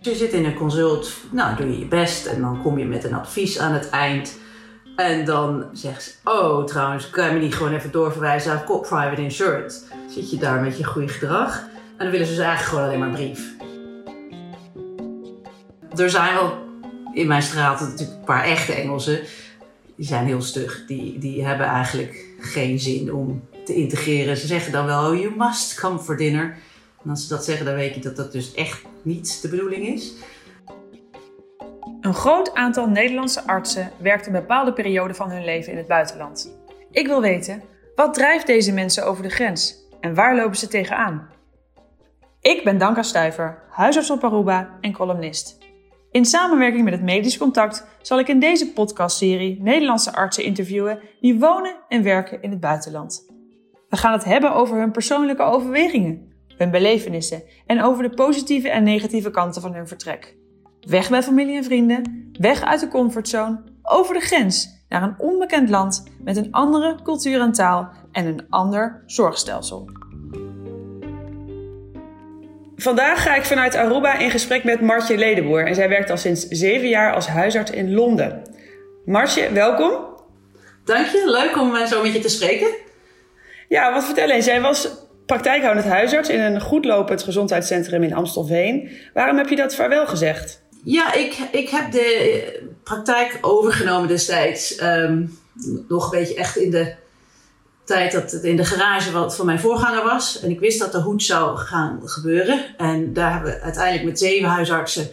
Je zit in een consult, nou doe je je best en dan kom je met een advies aan het eind. En dan zegt ze, oh trouwens, kan je me niet gewoon even doorverwijzen Cop Private Insurance? Zit je daar met je goede gedrag en dan willen ze dus eigenlijk gewoon alleen maar een brief. Er zijn wel in mijn straat natuurlijk een paar echte Engelsen. Die zijn heel stug. Die, die hebben eigenlijk geen zin om te integreren. Ze zeggen dan wel, you must come for dinner. En als ze dat zeggen, dan weet je dat dat dus echt niet de bedoeling is. Een groot aantal Nederlandse artsen werkt een bepaalde periode van hun leven in het buitenland. Ik wil weten, wat drijft deze mensen over de grens en waar lopen ze tegenaan? Ik ben Danka Stuiver, huisarts op Aruba en columnist. In samenwerking met het Medisch Contact zal ik in deze podcastserie Nederlandse artsen interviewen die wonen en werken in het buitenland. We gaan het hebben over hun persoonlijke overwegingen, hun belevenissen en over de positieve en negatieve kanten van hun vertrek. Weg bij familie en vrienden, weg uit de comfortzone, over de grens naar een onbekend land met een andere cultuur en taal en een ander zorgstelsel. Vandaag ga ik vanuit Aruba in gesprek met Martje Ledeboer en zij werkt al sinds zeven jaar als huisarts in Londen. Martje, welkom. Dank je, leuk om eh, zo met je te spreken. Ja, wat vertel eens. Jij was praktijkhoudend huisarts in een goedlopend gezondheidscentrum in Amstelveen. Waarom heb je dat vaarwel gezegd? Ja, ik, ik heb de praktijk overgenomen destijds. Ehm, nog een beetje echt in de tijd dat het in de garage wat van mijn voorganger was. En ik wist dat de hoed zou gaan gebeuren. En daar hebben we uiteindelijk met zeven huisartsen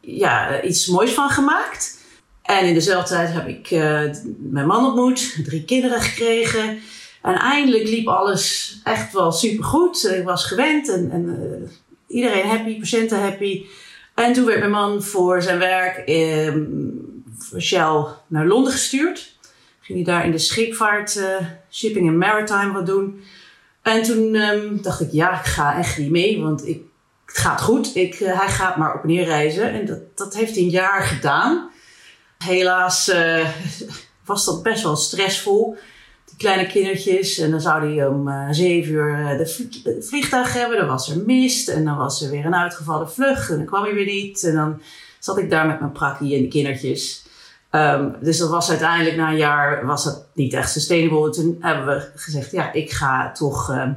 ja, iets moois van gemaakt. En in dezelfde tijd heb ik uh, mijn man ontmoet, drie kinderen gekregen. En eindelijk liep alles echt wel super goed. Ik was gewend en, en uh, iedereen happy, patiënten happy. En toen werd mijn man voor zijn werk eh, voor Shell naar Londen gestuurd. Ging hij daar in de scheepvaart, uh, shipping en maritime wat doen. En toen um, dacht ik, ja, ik ga echt niet mee, want ik, het gaat goed. Ik, uh, hij gaat maar op en neer reizen. En dat, dat heeft hij een jaar gedaan. Helaas was dat best wel stressvol. Kleine kindertjes. En dan zou hij om uh, zeven uur de vliegtuig hebben. Dan was er mist. En dan was er weer een uitgevallen vlucht. En dan kwam hij weer niet. En dan zat ik daar met mijn prakkie en de kindertjes. Um, dus dat was uiteindelijk na een jaar was dat niet echt sustainable. En toen hebben we gezegd, ja, ik ga toch uh,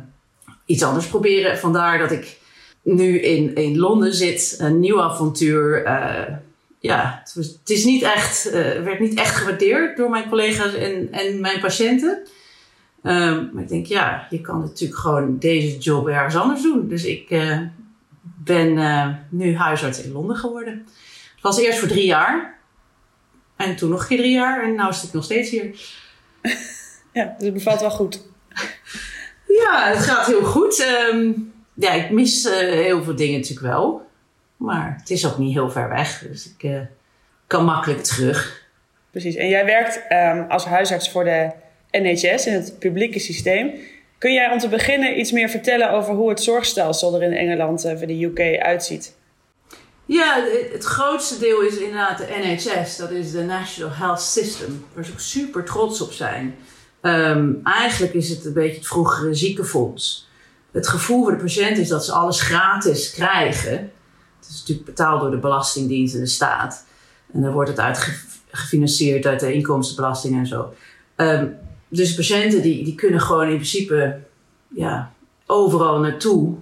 iets anders proberen. Vandaar dat ik nu in, in Londen zit, een nieuw avontuur. Uh, ja, het, is niet echt, uh, werd niet echt gewaardeerd door mijn collega's en, en mijn patiënten. Um, maar ik denk, ja, je kan natuurlijk gewoon deze job ergens anders doen. Dus ik ben nu huisarts in Londen geworden. Het was eerst voor drie jaar. En toen nog een keer drie jaar en nu zit ik nog steeds hier. Ja, dus het bevalt wel goed. Ja, het gaat heel goed. Um, ja, ik mis heel veel dingen natuurlijk wel. Maar het is ook niet heel ver weg. Dus ik uh, kan makkelijk terug. Precies. En jij werkt um, als huisarts voor de NHS in het publieke systeem. Kun jij om te beginnen iets meer vertellen over hoe het zorgstelsel er in Engeland, uh, voor de UK, uitziet? Ja, het grootste deel is inderdaad de NHS. Dat is de National Health System. Waar ze ook super trots op zijn. Um, eigenlijk is het een beetje het vroegere ziekenfonds. Het gevoel voor de patiënt is dat ze alles gratis krijgen. Het is natuurlijk betaald door de Belastingdienst en de staat. En dan wordt het uit gefinancierd uit de inkomstenbelasting en zo. Um, dus patiënten die, die kunnen gewoon in principe ja, overal naartoe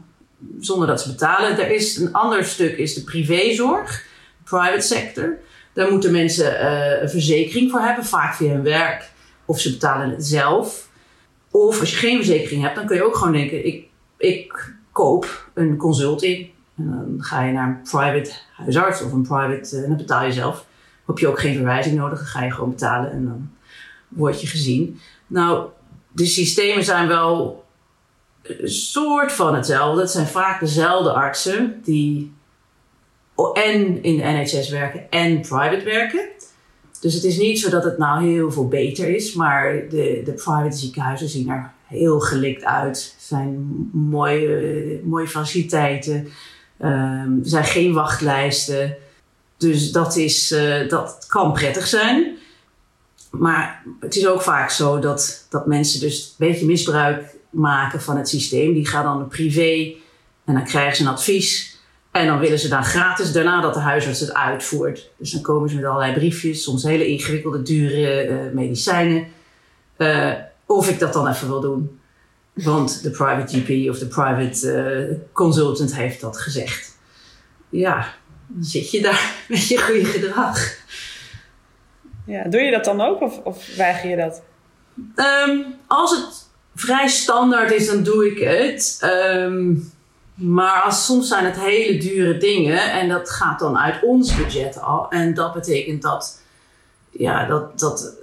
zonder dat ze betalen. Er is een ander stuk, is de privézorg, private sector. Daar moeten mensen uh, een verzekering voor hebben, vaak via hun werk. Of ze betalen het zelf. Of als je geen verzekering hebt, dan kun je ook gewoon denken: ik, ik koop een consult in. En dan ga je naar een private huisarts of een private, uh, en dan betaal je zelf. Heb je ook geen verwijzing nodig, dan ga je gewoon betalen en dan word je gezien. Nou, de systemen zijn wel een soort van hetzelfde. Het zijn vaak dezelfde artsen die en in de NHS werken en private werken. Dus het is niet zo dat het nou heel veel beter is, maar de, de private ziekenhuizen zien er heel gelikt uit. Er zijn mooie, mooie faciliteiten, um, er zijn geen wachtlijsten. Dus dat, is, uh, dat kan prettig zijn. Maar het is ook vaak zo dat, dat mensen dus een beetje misbruik maken van het systeem. Die gaan dan privé en dan krijgen ze een advies. En dan willen ze dan gratis daarna dat de huisarts het uitvoert. Dus dan komen ze met allerlei briefjes, soms hele ingewikkelde, dure eh, medicijnen. Uh, of ik dat dan even wil doen. Want de private GP of de private uh, consultant heeft dat gezegd. Ja, dan zit je daar met je goede gedrag. Ja, doe je dat dan ook of, of weiger je dat? Um, als het vrij standaard is, dan doe ik het. Um, maar als, soms zijn het hele dure dingen en dat gaat dan uit ons budget al. En dat betekent dat, ja, dat, dat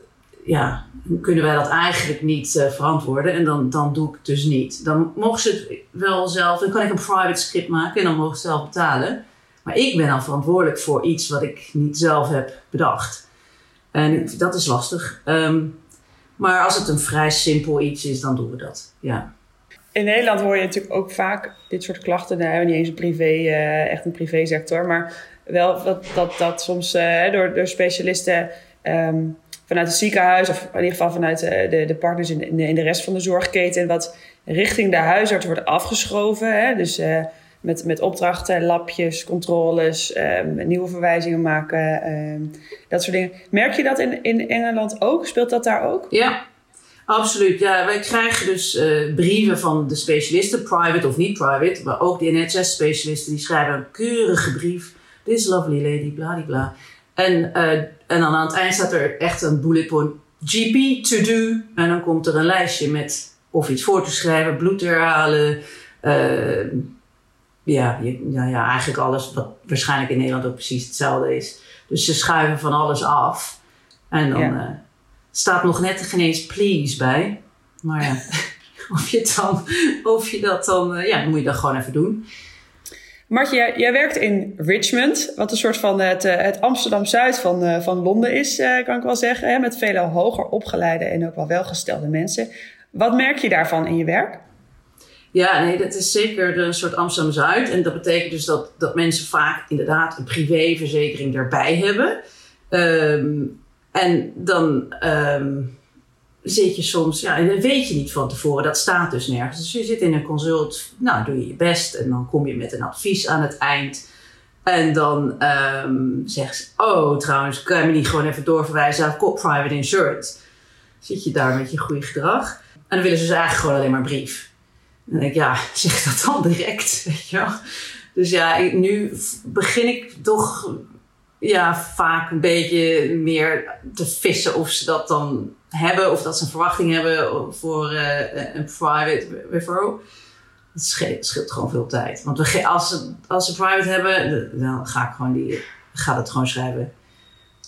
ja, kunnen wij dat eigenlijk niet uh, verantwoorden. En dan, dan doe ik het dus niet. Dan mogen ze het wel zelf, dan kan ik een private script maken en dan mogen ze zelf betalen. Maar ik ben dan verantwoordelijk voor iets wat ik niet zelf heb bedacht. En dat is lastig. Um, maar als het een vrij simpel iets is, dan doen we dat. Ja in Nederland hoor je natuurlijk ook vaak dit soort klachten. Nou, hebben niet eens een privé, uh, echt een privésector, maar wel dat dat, dat soms uh, door, door specialisten um, vanuit het ziekenhuis, of in ieder geval vanuit uh, de, de partners in de, in de rest van de zorgketen, wat richting de huisarts wordt afgeschoven. Hè? Dus met, met opdrachten, lapjes, controles, um, nieuwe verwijzingen maken, um, dat soort dingen. Merk je dat in, in Engeland ook? Speelt dat daar ook? Ja, Absoluut, ja. Wij krijgen dus uh, brieven van de specialisten, private of niet private, maar ook de NHS-specialisten, die schrijven een keurige brief. This lovely lady, bladibla. En, uh, en dan aan het eind staat er echt een bullet point, GP to do. En dan komt er een lijstje met of iets voor te schrijven, bloed herhalen. Uh, ja, ja, ja, eigenlijk alles wat waarschijnlijk in Nederland ook precies hetzelfde is. Dus ze schuiven van alles af. En dan... Ja staat nog net geen eens please bij. Maar ja, of je, dan, of je dat dan, ja, dan moet je dat gewoon even doen. Martje, jij, werkt in Richmond, wat een soort van het, eh, het Amsterdam-Zuid van, uh, van Londen is, kan ik wel zeggen. Hè, met vele hoger opgeleide en ook wel welgestelde mensen. Wat merk je daarvan in je werk? Ja, nee, dat is zeker een soort Amsterdam-Zuid. En dat betekent dus dat, dat mensen vaak inderdaad een privéverzekering erbij hebben. Um, en dan um, zit je soms, ja, en dat weet je niet van tevoren, dat staat dus nergens. Dus je zit in een consult, nou doe je je best en dan kom je met een advies aan het eind. En dan um, zegt ze, oh trouwens, kan je me niet gewoon even doorverwijzen naar private insurance? Zit je daar met je goede gedrag. En dan willen ze dus eigenlijk gewoon alleen maar brief. En dan denk ik, ja, zeg dat dan direct, weet je wel. Dus ja, nu begin ik toch ja, vaak een beetje meer te vissen of ze dat dan hebben of dat ze een verwachting hebben voor uh, een private referral. Dat scheelt, scheelt, gewoon veel tijd. Want we, als, ze, als ze private hebben, dan ga ik gewoon die, ga het gewoon schrijven.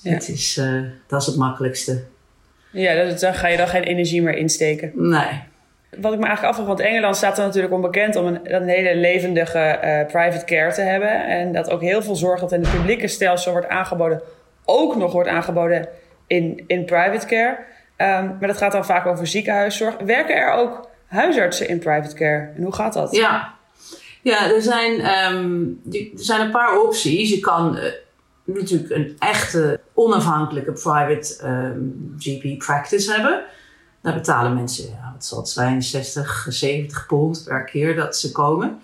Ja. Het is, uh, dat is het makkelijkste. Ja, dat, dan ga je dan geen energie meer insteken. Nee. Wat ik me eigenlijk afvraag, want Engeland staat er natuurlijk onbekend om een, een hele levendige uh, private care te hebben. En dat ook heel veel zorg dat in het publieke stelsel wordt aangeboden, ook nog wordt aangeboden in, in private care. Um, maar dat gaat dan vaak over ziekenhuiszorg. Werken er ook huisartsen in private care? En hoe gaat dat? Ja, ja er, zijn, um, er zijn een paar opties. Je kan uh, natuurlijk een echte onafhankelijke private um, GP practice hebben. Daar betalen mensen, wat zal het zijn, 60, 70 pond per keer dat ze komen.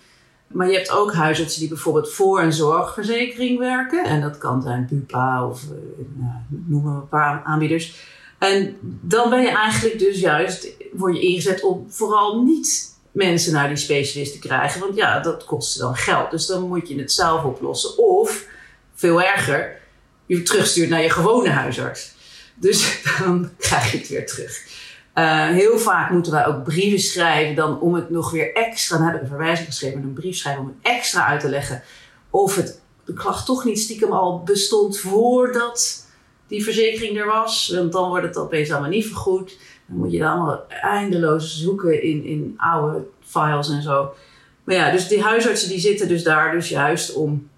Maar je hebt ook huisartsen die bijvoorbeeld voor een zorgverzekering werken. En dat kan zijn Bupa of uh, noem maar een paar aanbieders. En dan ben je eigenlijk dus juist, word je ingezet om vooral niet mensen naar die specialist te krijgen. Want ja, dat kost dan geld. Dus dan moet je het zelf oplossen. Of, veel erger, je terugstuurt naar je gewone huisarts. Dus dan krijg je het weer terug. Uh, heel vaak moeten wij ook brieven schrijven dan om het nog weer extra, dan heb ik een verwijzing geschreven, een brief schrijven om het extra uit te leggen of het, de klacht toch niet stiekem al bestond voordat die verzekering er was. Want dan wordt het opeens allemaal niet vergoed. Dan moet je dan allemaal eindeloos zoeken in, in oude files en zo. Maar ja, dus die huisartsen die zitten dus daar dus juist om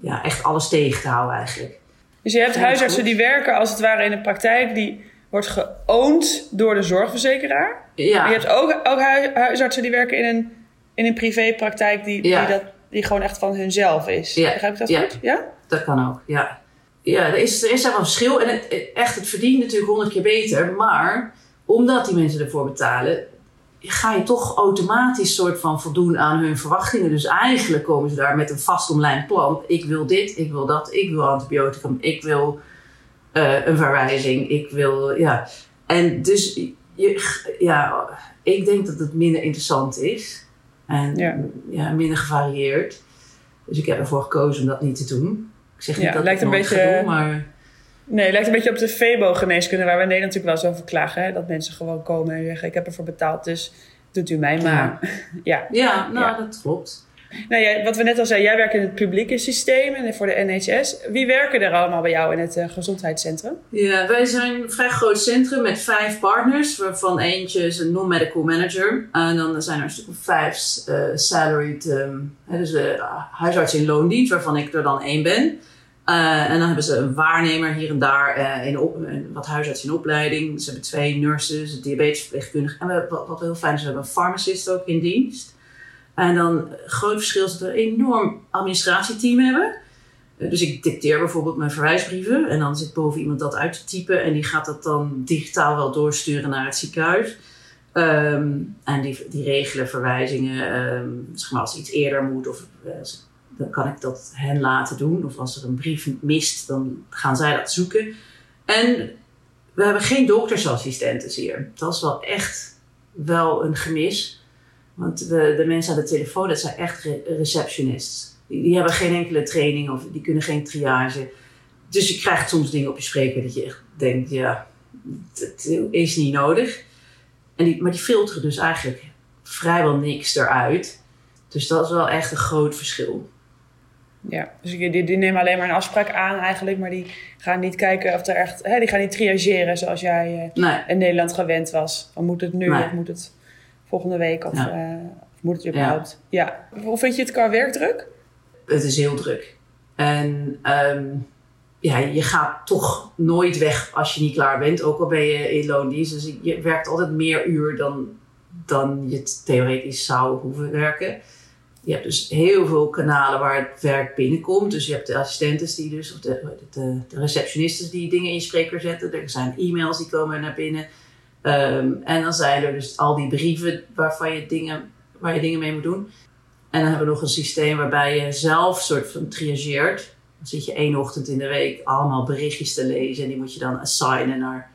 ja, echt alles tegen te houden eigenlijk. Dus je hebt huisartsen die werken als het ware in de praktijk, die wordt geoond door de zorgverzekeraar. Ja. je hebt ook, ook huisartsen die werken in een, in een privépraktijk die, die, dat, die gewoon echt van hunzelf is. Ja. Begrijp ik dat ja. goed? Ja, dat kan ook, ja. Ja, er is, er is daar wel een verschil. En het, echt, het verdient natuurlijk honderd keer beter. Maar omdat die mensen ervoor betalen, ga je toch automatisch soort van voldoen aan hun verwachtingen. Dus eigenlijk komen ze daar met een vastomlijnd plan. Ik wil dit, ik wil dat, ik wil antibioticum, ik wil eh, een verwijzing, ik wil, ja. En dus, je, ja, ik denk dat het minder interessant is. En ja. minder gevarieerd. Dus ik heb ervoor gekozen om dat niet te doen. Ik zeg niet ja, dat lijkt ik een beetje, doen, maar... Nee, het lijkt een beetje op de Febo-geneeskunde, waar we in Nederland natuurlijk wel zo over klagen. Hè? Dat mensen gewoon komen en zeggen: Ik heb ervoor betaald, dus doet u mij maar. Ja, ja. nou, dat klopt. Nou, ja, wat we net al zeiden, jij werkt in het publieke systeem en voor de NHS. Wie werken er allemaal bij jou in het uh, gezondheidscentrum? Ja, wij zijn een vrij groot centrum met vijf partners, waarvan eentje is een non-medical manager. En dan zijn er een stuk of vijf uh, salaried, um, dus uh, huisartsen in loondienst, waarvan ik er dan één ben. En dan hebben ze een waarnemer hier en daar, in wat huisartsen in opleiding. Ze hebben twee nurses, een diabetesverpleegkundige. En we, wat, wat heel fijn is, we hebben een pharmacist ook in dienst. En dan, een groot verschil is dat we een enorm administratieteam hebben. Uh, dus ik dicteer bijvoorbeeld mijn verwijsbrieven. En dan zit boven iemand dat uit te typen. En die gaat dat dan digitaal wel doorsturen naar het ziekenhuis. Um, en die, regelen verwijzingen, um, zeg maar als iets eerder moet of dan kan ik dat hen laten doen. Of als er een brief mist, dan gaan zij dat zoeken. En we hebben geen doktersassistenten hier. Dat is wel echt wel een gemis. Want we, de mensen aan de telefoon, dat zijn echt receptionists. Die, die, hebben geen enkele training of die kunnen geen triage. Dus je krijgt soms dingen op je spreker dat je echt denkt, ja, dat is niet nodig. En die, maar die filteren dus eigenlijk vrijwel niks eruit. Dus dat is wel echt een groot verschil. Ja, dus die, die, nemen alleen maar een afspraak aan eigenlijk, maar die gaan niet kijken of er echt, hè, die gaan niet triageren zoals jij uh, in Nederland gewend was. Van moet het nu of moet het volgende week of, ja. uh, of moet het überhaupt? Ja. ja. Hoe vind je het qua werkdruk? Het is heel druk. En um, ja, je gaat toch nooit weg als je niet klaar bent, ook al ben je in loondienst. Dus je werkt altijd meer uur dan, dan je theoretisch zou hoeven werken je hebt dus heel veel kanalen waar het werk binnenkomt. Dus je hebt de assistenten die dus, of de, de, de receptionisten die dingen in je spreker zetten. Er zijn e-mails die komen naar binnen. Um, en dan zijn er dus al die brieven waarvan je dingen, waar je dingen mee moet doen. En dan hebben we nog een systeem waarbij je zelf soort van triageert. Dan zit je één ochtend in de week allemaal berichtjes te lezen. En die moet je dan assignen naar,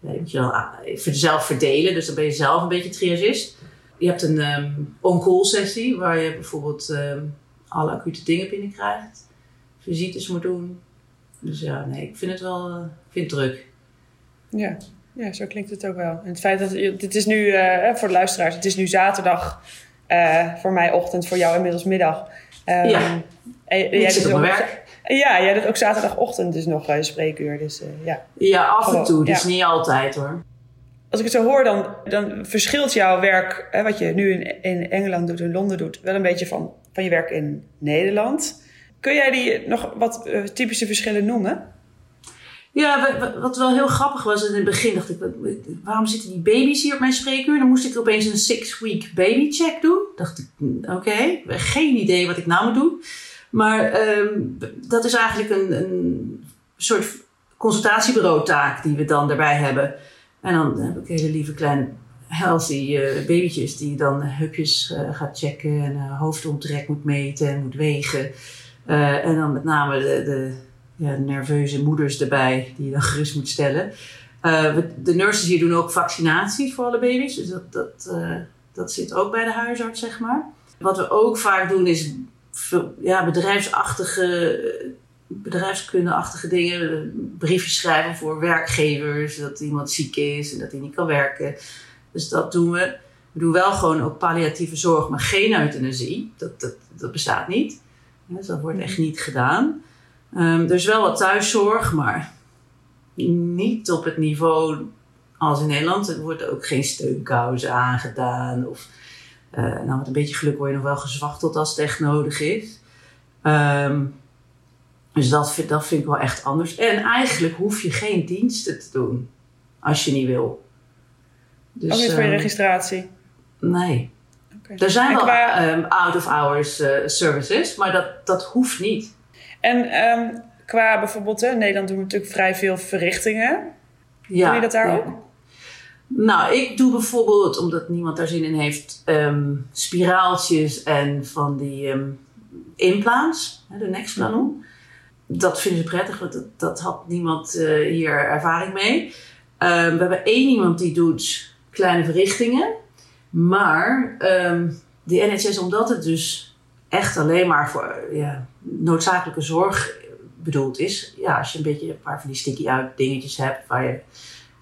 die moet je dan ah, jezelf verdelen. Dus dan ben je zelf een beetje triagist. Je hebt een um, on-call sessie waar je bijvoorbeeld um, alle acute dingen binnenkrijgt. Visites moet doen. Dus ja, nee, ik vind het wel ik vind druk. Ja. Ja, zo klinkt het ook wel. En het feit dat dit is nu, uh, voor de luisteraars, het is nu zaterdag uh, voor mij ochtend, voor jou inmiddels middag. Um, ja, en, ik zit op mijn werk. Ja, jij doet ook zaterdagochtend dus nog uh, spreekuur. Dus, uh, ja. ja, af en toe. Dus ja. niet altijd hoor als ik het zo hoor, dan, dan verschilt jouw werk, hè, wat je nu in, in Engeland doet, in Londen doet, wel een beetje van, van je werk in Nederland. Kun jij die nog wat uh, typische verschillen noemen? Ja, wat wel heel grappig was in het begin, dacht ik, waarom zitten die baby's hier op mijn spreekuur? Dan moest ik opeens een six-week baby check doen. Dacht ik, hm, oké, geen idee wat ik nou moet doen. Maar um, dat is eigenlijk een, een soort consultatiebureau taak die we dan erbij hebben. En dan heb ik hele lieve kleine healthy uh, babytjes die dan hupjes uh, gaat checken en uh, hoofdomtrek moet meten en moet wegen. en dan met name de, de ja, nerveuze moeders erbij die je dan gerust moet stellen. de nurses hier doen ook vaccinaties voor alle baby's, dus dat, dat, dat zit ook bij de huisarts, zeg maar. Wat we ook vaak doen is ja, bedrijfsachtige bedrijfskundeachtige dingen. Briefjes schrijven voor werkgevers. Dat iemand ziek is en dat hij niet kan werken. Dus dat doen we. We doen wel gewoon ook palliatieve zorg, maar geen euthanasie. Dat, dat, dat bestaat niet. Dus dat wordt echt niet gedaan. Um, er is wel wat thuiszorg, maar niet op het niveau als in Nederland. Er wordt ook geen steunkousen aangedaan. Of, uh, nou, met een beetje geluk word je nog wel gezwachteld als het echt nodig is. Um, dus dat vind, dat vind ik wel echt anders. En eigenlijk hoef je geen diensten te doen als je niet wil. Dus, Ook niet voor je ehm, registratie? Nee. Okay. Er zijn wel um, out-of-hours uh, services, maar dat, dat hoeft niet. En um, qua bijvoorbeeld, in Nederland doen we natuurlijk vrij veel verrichtingen. Ja, Doe je dat daar ja. ook? Nou, ik doe bijvoorbeeld, omdat niemand daar zin in heeft, ehm, spiraaltjes en van die um, implants, de Nexplanon. Dat vinden ze prettig, want dat, dat had niemand uh, hier ervaring mee. Um, we hebben één iemand die doet kleine verrichtingen. Maar de NHS, omdat het dus echt alleen maar voor ja, noodzakelijke zorg bedoeld is. Ja, als je een beetje een paar van die sticky out dingetjes hebt waar je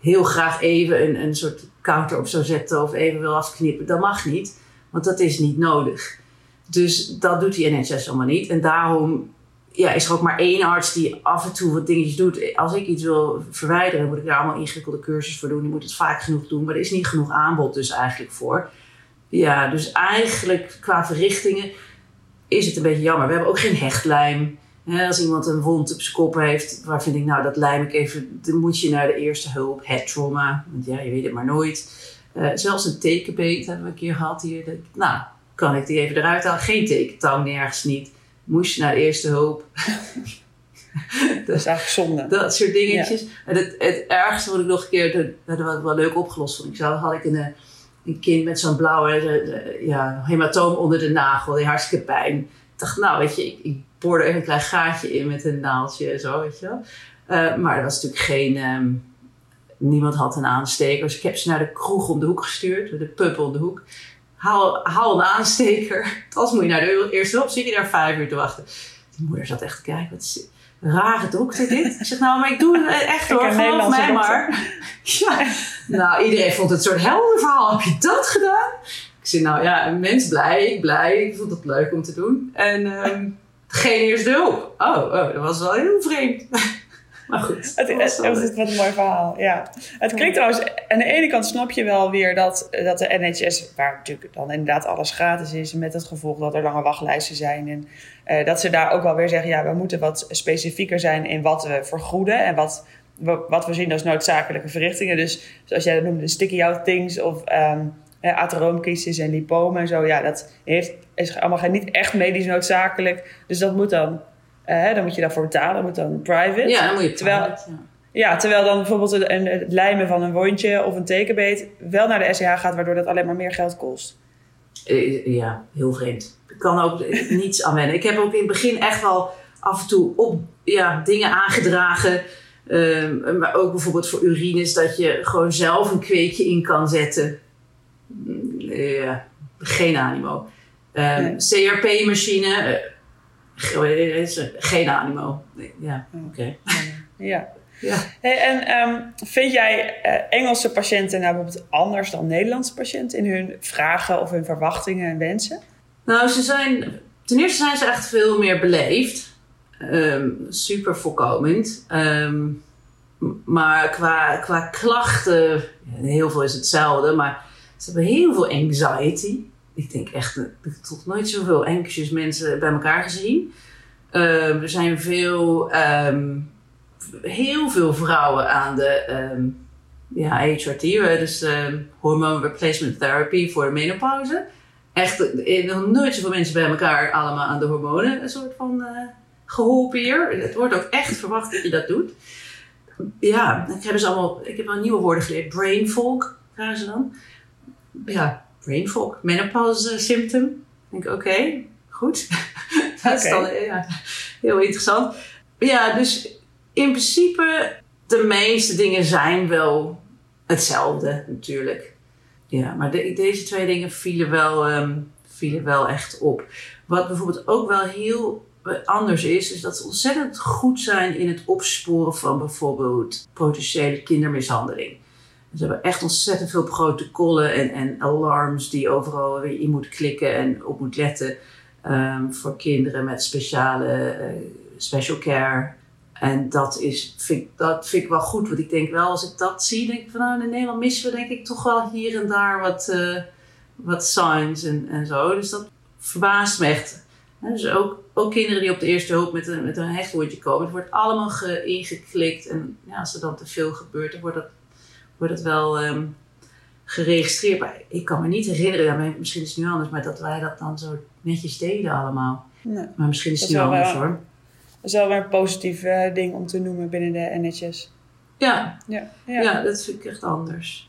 heel graag even een, een soort counter op zou zetten of even wil afknippen, dat mag niet, want dat is niet nodig. Dus dat doet die NHS allemaal niet. En daarom ja, is er ook maar één arts die af en toe wat dingetjes doet. Als ik iets wil verwijderen, moet ik daar allemaal ingewikkelde cursus voor doen. Die moet het vaak genoeg doen, maar er is niet genoeg aanbod dus eigenlijk voor. Ja, dus eigenlijk qua verrichtingen is het een beetje jammer. We hebben ook geen hechtlijm. als iemand een wond op zijn kop heeft, waar vind ik nou, dat lijm ik even, dan moet je naar de eerste hulp, het trauma. Want ja, je weet het maar nooit. Uh, zelfs een tekenbeet hebben we een keer gehad hier. nou, kan ik die even eruit halen? Geen tekentang, nergens niet. Moest je naar de eerste hulp. dat is eigenlijk zonde. Dat soort dingetjes. En het, het ergste wat ik nog een keer, dat, dat was wel leuk opgelost vond ik. Zo had ik een, een kind met zo'n blauwe ja, hematoom onder de nagel. Die hartstikke pijn. Ik dacht, nou weet je, ik, ik boorde even een klein gaatje in met een naaldje en zo, weet je wel. Uh, maar er was natuurlijk geen... Um, niemand had een aansteker. Dus ik heb ze naar de kroeg om de hoek gestuurd. De pub om de hoek. Haal, haal een aansteker. Als moet je naar de eerste hulp. Zit je daar vijf uur te wachten. Die moeder zat echt te kijken. Wat is rare dokter dit. Ik zeg, nou, maar ik doe het echt hoor. Geloof mij maar. ja. Nou, iedereen vond het een soort helder verhaal. Heb je dat gedaan? Ik zei, nou ja, een mens blij, ik blij. Ik vond het leuk om te doen. En um, geen eerste hulp. Oh, oh, dat was wel heel vreemd. Maar goed. Het, het, wat een mooi verhaal, ja. Het klinkt trouwens, aan de ene kant snap je wel weer dat, dat de NHS, waar natuurlijk dan inderdaad alles gratis is, met het gevolg dat er lange wachtlijsten zijn. En uh, dat ze daar ook wel weer zeggen, ja, we moeten wat specifieker zijn in wat we vergoeden en wat, wat we zien als noodzakelijke verrichtingen. Dus zoals jij dat noemde, sticky out things of um, en lipomen en zo. Ja, dat heeft, is allemaal niet echt medisch noodzakelijk. Dus dat moet dan uh, dan moet je daarvoor betalen, moet dan private. Ja, dan moet je terwijl, private, ja. ja. terwijl dan bijvoorbeeld een, het lijmen van een wondje of een tekenbeet wel naar de SCH gaat, waardoor dat alleen maar meer geld kost. Eh, ja, heel vreemd. Ik kan ook niets aan wennen. Ik heb ook in het begin echt wel af en toe op, ja, dingen aangedragen. Um, maar ook bijvoorbeeld voor urines, dat je gewoon zelf een kweekje in kan zetten. Ja, geen animo. Um, nee. CRP-machine geen animo. Ja, oké. Ja. ja. Hey, en um, vind jij uh, Engelse patiënten nou bijvoorbeeld anders dan Nederlandse patiënten in hun vragen of hun verwachtingen en wensen? Nou, ze zijn. Ten eerste zijn ze echt veel meer beleefd. Um, super voorkomend. Um, maar qua, qua klachten, heel veel is hetzelfde, maar ze hebben heel veel anxiety ik denk echt, ik heb toch nooit zoveel anxious mensen bij elkaar gezien. Um, er zijn veel, um, heel veel vrouwen aan de um, ja, HRT, dus hormone replacement therapy voor de menopauze. Echt, nog nooit zoveel mensen bij elkaar allemaal aan de hormonen een soort van uh, geholpen hier. Het wordt ook echt verwacht dat je dat doet. Ja, ik heb, ze allemaal, ik heb al nieuwe woorden geleerd. Brain fog, gaan ze dan. Ja, brain fog, menopause symptom. Ik denk, oké, okay, goed. dat is dan ja, heel interessant. Ja, dus in principe, de meeste dingen zijn wel hetzelfde natuurlijk. Ja, maar de, deze twee dingen vielen wel, um, vielen wel echt op. Wat bijvoorbeeld ook wel heel anders is, is dat ze ontzettend goed zijn in het opsporen van bijvoorbeeld potentiële kindermishandeling. Ze hebben echt ontzettend veel protocollen en, en alarms die overal weer in moet klikken en op moet letten. Um, voor kinderen met speciale uh, special care. En dat, is, vind, dat vind ik wel goed. Want ik denk wel, als ik dat zie, denk ik van nou, in Nederland missen we denk ik toch wel hier en daar wat, uh, wat signs en, en zo. Dus dat verbaast me echt. Dus ook, ook kinderen die op de eerste hulp met een, met een hechtwoordje komen, het wordt allemaal ingeklikt. En ja, als er dan te veel gebeurt, dan wordt dat wordt het wel um, geregistreerd. Maar ik kan me niet herinneren, ja, misschien is het nu anders, maar dat wij dat dan zo netjes deden allemaal. Nee. Maar misschien is het nu anders hoor. Dat is wel weer een positief uh, ding om te noemen binnen de NHS. Ja. Ja. ja. ja, dat vind ik echt anders.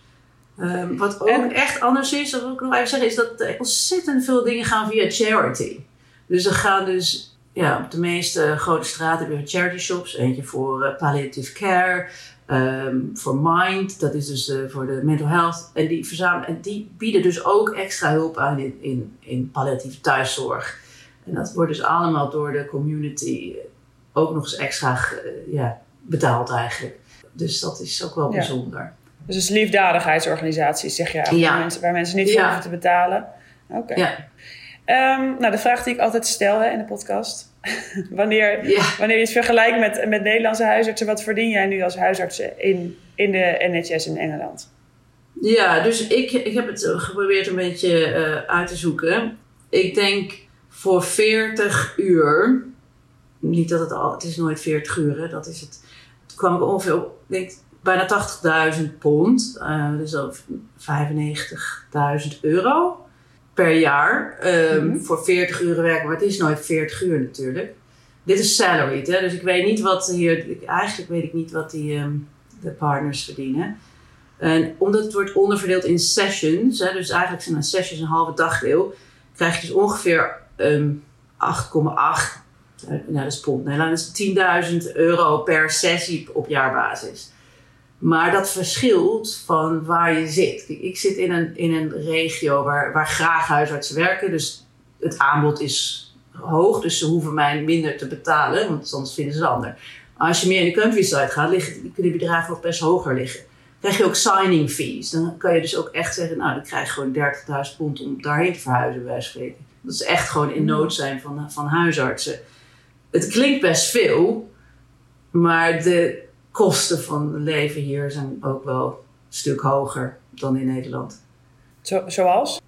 Ehm, wat ook echt anders is, dat wil ik nog even zeggen, is dat er ontzettend veel dingen gaan via charity. Dus er gaan dus ja, op de meeste grote straten weer charity shops. Eentje voor uh, palliative care, ehm, voor Mind, dat is dus uh, voor de mental health. En die, verzamelen, en die bieden dus ook extra hulp aan in, in, in palliatieve thuiszorg. En dat wordt dus allemaal door de community ook nog eens extra uh, ja, betaald eigenlijk. Dus dat is ook wel ja. bijzonder. Dus het is liefdadigheidsorganisaties, zeg je ja. waar, mensen, waar mensen niet voor hoeven te betalen. Oké. Ja. Um, nou, de vraag die ik altijd stel hè, in de podcast. wanneer, wanneer je het vergelijkt met, met Nederlandse huisartsen, wat verdien jij nu als huisarts in, in de NHS in Engeland? Ja, dus ik, ik heb het geprobeerd een beetje uh, uit te zoeken. Ik denk voor 40 uur, niet dat het al, het is nooit 40 uur, hè, dat is het. Toen kwam ik ongeveer op, denk bijna 80.000 pond, uh, dus dan 95.000 euro per jaar um, voor 40 uur werken. Maar het is nooit 40 uur natuurlijk. Dit is salaried, hè? dus ik weet niet wat hier. Eigenlijk weet ik niet wat die, um, de partners verdienen. En omdat het wordt onderverdeeld in sessions, hè, dus eigenlijk zijn een sessions een halve dagdeel, krijg je dus ongeveer um, 8,8. Nou, dat is pond. Nee, dat is 10.000 euro per sessie op jaarbasis. Maar dat verschilt van waar je zit. Ik zit in een, in een regio waar, waar graag huisartsen werken. Dus het aanbod is hoog. Dus ze hoeven mij minder te betalen. Want soms vinden ze het ander. Als je meer in de countryside gaat, liggen, kunnen die bedragen nog best hoger liggen. Dan krijg je ook signing fees. Dan kan je dus ook echt zeggen, nou, dan krijg je gewoon 30.000 pond om daarheen te verhuizen, bij spreken. Dat is echt gewoon in nood zijn van, van huisartsen. Het klinkt best veel, maar de, kosten van leven hier zijn ook wel een stuk hoger dan in Nederland. Zo, zoals?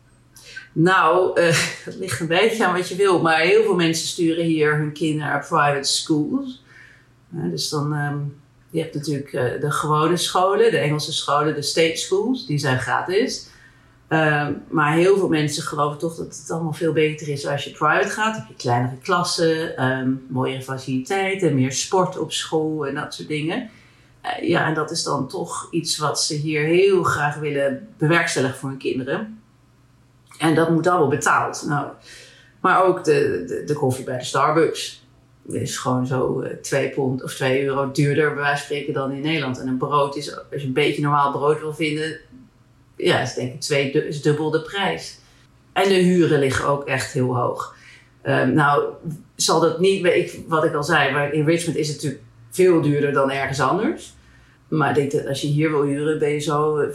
Nou, uh, het ligt een beetje aan wat je wil, maar heel veel mensen sturen hier hun kinderen naar private schools. dus dan, um, je hebt natuurlijk uh, de gewone scholen, de Engelse scholen, de state schools, die zijn gratis. Um, maar heel veel mensen geloven toch dat het allemaal veel beter is als je private gaat. Dan heb je kleinere klassen, um, mooiere faciliteiten, meer sport op school en dat soort dingen. Uh, ja, en dat is dan toch iets wat ze hier heel graag willen bewerkstelligen voor hun kinderen. En dat moet allemaal betaald. Nou, maar ook de, de, de koffie bij de Starbucks is gewoon zo uh, 2 pond of 2 euro duurder bij wijze spreken dan in Nederland. En een brood is, als je een beetje normaal brood wil vinden, ja, is denk ik twee, is dubbel de prijs. En de huren liggen ook echt heel hoog. Um, nou, zal dat niet, ik, wat ik al zei, in Richmond is het natuurlijk veel duurder dan ergens anders. Maar ik denk dat als je hier wil huren, ben je zo 4.000,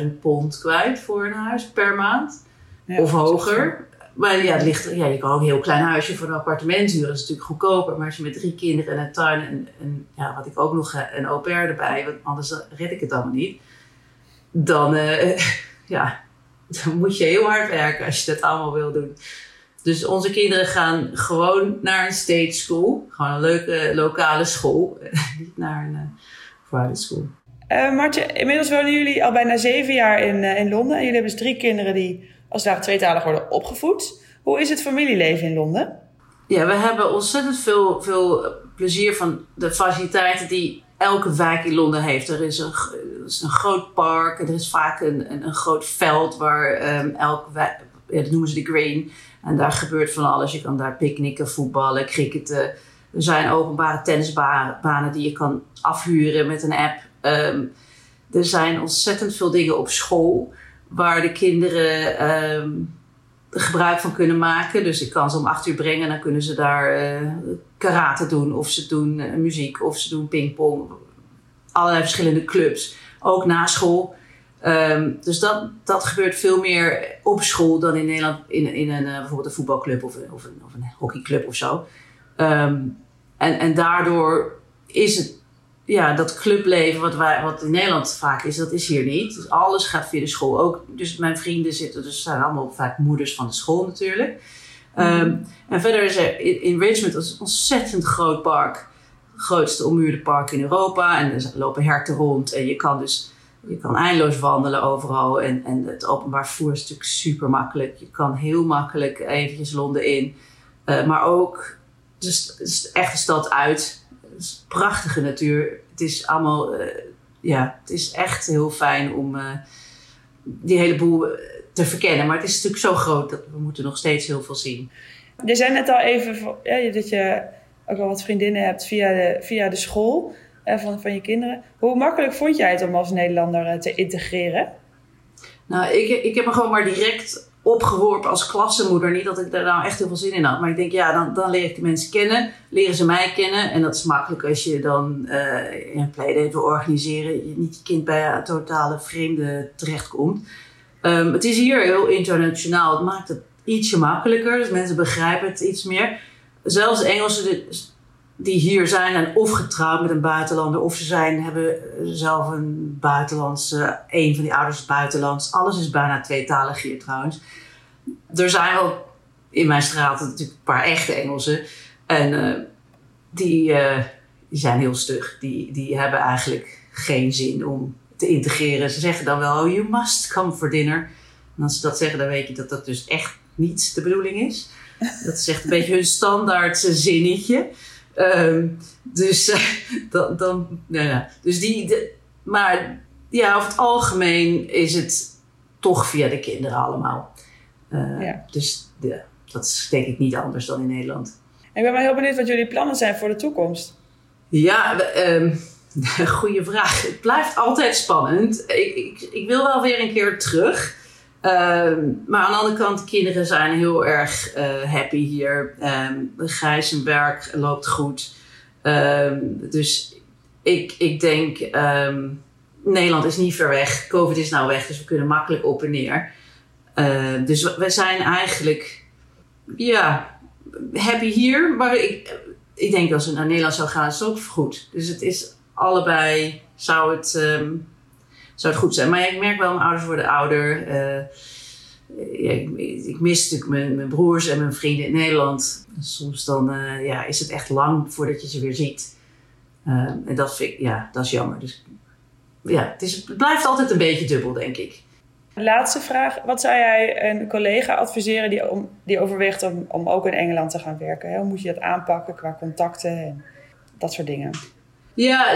5.000 pond kwijt voor een huis per maand. Ja, of hoger. Maar ja, het ligt, ja, je kan ook een heel klein huisje voor een appartement huren. Dat is natuurlijk goedkoper. Maar als je met drie kinderen en een tuin en, en ja, wat ik ook nog een au pair erbij, want anders red ik het allemaal niet. Dan, uh, ja, dan moet je heel hard werken als je dat allemaal wil doen. Dus onze kinderen gaan gewoon naar een state school. Gewoon een leuke lokale school. Niet naar een uh, private school. Uh, Martje, inmiddels wonen jullie al bijna zeven jaar in, uh, in Londen. En jullie hebben dus drie kinderen die als daar tweetalig worden opgevoed. Hoe is het familieleven in Londen? Ja, we hebben ontzettend veel, veel plezier van de faciliteiten die elke wijk in Londen heeft. Er is een, er is een groot park. Er is vaak een, een, een groot veld waar um, elke wijk, ja, dat noemen ze de green en daar gebeurt van alles. Je kan daar picknicken, voetballen, cricketen. Er zijn openbare tennisbanen die je kan afhuren met een app. Um, er zijn ontzettend veel dingen op school waar de kinderen um, gebruik van kunnen maken. Dus ik kan ze om acht uur brengen en dan kunnen ze daar uh, karate doen. Of ze doen uh, muziek of ze doen pingpong. Allerlei verschillende clubs. Ook na school. Um, dus dat, dat gebeurt veel meer op school dan in Nederland in, in een, uh, bijvoorbeeld een voetbalclub of, of, een, of een hockeyclub of zo. Um, en, en daardoor is het, ja, dat clubleven wat, wij, wat in Nederland vaak is, dat is hier niet. Dus alles gaat via de school. Ook, dus mijn vrienden zitten, dus zijn allemaal vaak moeders van de school natuurlijk. Um, en verder is er in, in Richmond een ontzettend groot park. Het grootste ommuurde park in Europa. En er lopen herten rond en je kan dus je kan eindeloos wandelen overal en, en het openbaar vervoer is natuurlijk super makkelijk. Je kan heel makkelijk eventjes Londen in. Uh, maar ook, dus, dus echt de stad uit. Het is prachtige natuur. Het is allemaal uh, ja, het is echt heel fijn om uh, die hele boel te verkennen. Maar het is natuurlijk zo groot dat we moeten nog steeds heel veel zien. Je zei net al even ja, dat je ook wel wat vriendinnen hebt via de, via de school van, van je kinderen. Hoe makkelijk vond jij het om als Nederlander te integreren? Nou, ik, ik heb me gewoon maar direct opgeworpen als klassenmoeder. Niet dat ik daar nou echt heel veel zin in had. Maar ik denk, ja, dan, dan leer ik de mensen kennen. Leren ze mij kennen. En dat is makkelijk als je dan uh, een playdate wil organiseren. Je niet je kind bij een totale vreemde terechtkomt. Um, het is hier heel internationaal. Het maakt het ietsje makkelijker. Dus mensen begrijpen het iets meer. Zelfs Engelsen die hier zijn en of getrouwd met een buitenlander, of ze zijn, hebben zelf een buitenlandse, een van die ouders is buitenlands. Alles is bijna tweetalig hier trouwens. Er zijn wel in mijn straat natuurlijk een paar echte Engelsen. En die, uh, die zijn heel stug. Die, die hebben eigenlijk geen zin om te integreren. Ze zeggen dan wel, oh, you must come for dinner. En als ze dat zeggen, dan weet je dat dat dus echt niet de bedoeling is. Dat is echt een beetje hun standaard zinnetje. Um, dus uh, dan, dan nou ja. Dus die, de, maar ja, over het algemeen is het toch via de kinderen allemaal. Uh, ja. Dus de, dat is denk ik niet anders dan in Nederland. Ik ben wel heel benieuwd wat jullie plannen zijn voor de toekomst. Ja, um, goede vraag. Het blijft altijd spannend. Ik, ik, ik wil wel weer een keer terug. Ehm, maar aan de andere kant, de kinderen zijn heel erg uh, happy hier. Um, Gijs werk loopt goed. Um, dus ik, ik denk, Nederland is niet ver weg. Covid is nou weg, dus we kunnen makkelijk op en neer. dus we zijn eigenlijk, ja, happy hier. Maar ik, ik denk als we naar Nederland zou gaan, is het ook goed. Dus het is allebei, zou het zou het goed zijn. Maar ik merk wel, mijn ouders worden ouder. Uh, ja, ik, ik, mis natuurlijk mijn, mijn, broers en mijn vrienden in Nederland. Soms dan uh, ja, is het echt lang voordat je ze weer ziet. Uh, en dat, ja, dat is jammer. Dus ja, het, is, het blijft altijd een beetje dubbel, denk ik. Laatste vraag. Wat zou jij een collega adviseren die, om, die overweegt om, om ook in Engeland te gaan werken? Hoe moet je dat aanpakken qua contacten en dat soort dingen? Ja,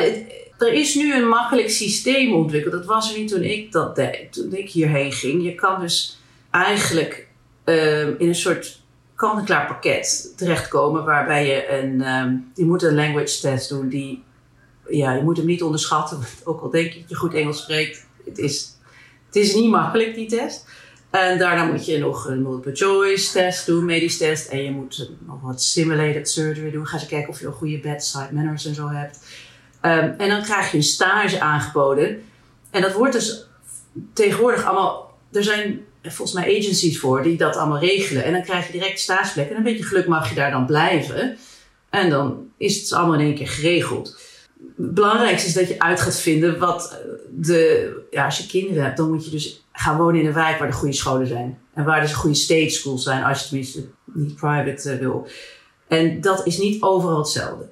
er is nu een makkelijk systeem ontwikkeld. Dat was er niet toen ik dat deed, toen ik hierheen ging. Je kan dus eigenlijk uh, in een soort kant-en-klaar pakket terechtkomen waarbij je een, um, je moet een language test doen die, ja, je moet hem niet onderschatten. Ook al denk je dat je goed Engels spreekt, het is, het is niet makkelijk die test. En daarna moet je nog een multiple choice test doen, medisch test. En je moet nog wat simulated surgery doen. Ga eens kijken of je een goede bedside manners en zo hebt. Um, en dan krijg je een stage aangeboden. En dat wordt dus tegenwoordig allemaal. Er zijn volgens mij agencies voor die dat allemaal regelen. En dan krijg je direct stageplek. En een beetje geluk mag je daar dan blijven. En dan is het allemaal in één keer geregeld. Het belangrijkste is dat je uit gaat vinden wat de. Ja, als je kinderen hebt, dan moet je dus gaan wonen in een wijk waar de goede scholen zijn. En waar dus goede state schools zijn, als je tenminste niet private uh, wil. En dat is niet overal hetzelfde.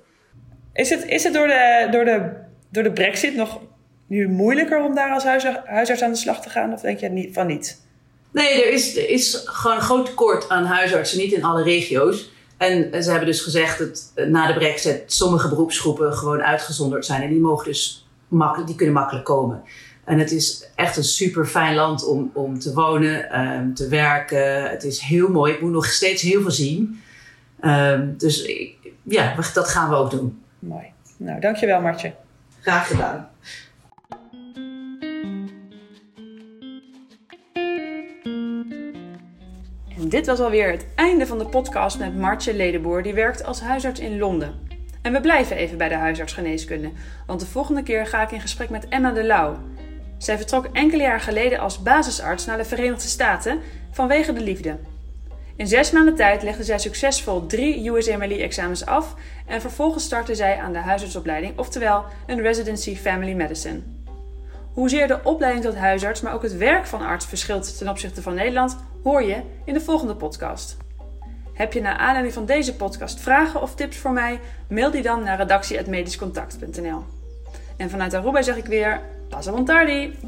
Is het, is het door, de, door, de, door de brexit nog nu moeilijker om daar als huisarts aan de slag te gaan? Of denk je van niet? Nee, er is, er is gewoon een groot tekort aan huisartsen, niet in alle regio's. En ze hebben dus gezegd dat eh, na de brexit sommige beroepsgroepen gewoon uitgezonderd zijn. En die mogen dus makkelijk, die kunnen makkelijk komen. En het is echt een super fijn land om, om te wonen, um, te werken. Het is heel mooi. Ik moet nog steeds heel veel zien. Um, dus ja, dat gaan we ook doen. Mooi. Nou, dankjewel Martje. Graag gedaan. En dit was alweer het einde van de podcast met Martje Ledenboer, die werkt als huisarts in Londen. En we blijven even bij de huisartsgeneeskunde, want de volgende keer ga ik in gesprek met Emma de Lauw. Zij vertrok enkele jaar geleden als basisarts naar de Verenigde Staten vanwege de liefde. In zes maanden tijd legde zij succesvol drie USMLE-examens af en vervolgens startte zij aan de huisartsopleiding, oftewel een Residency Family Medicine. Hoezeer de opleiding tot huisarts, maar ook het werk van arts verschilt ten opzichte van Nederland, hoor je in de volgende podcast. Heb je naar aanleiding van deze podcast vragen of tips voor mij? Mail die dan naar redactie.medischcontact.nl. En vanuit Aruba zeg ik weer, passa bon tardi!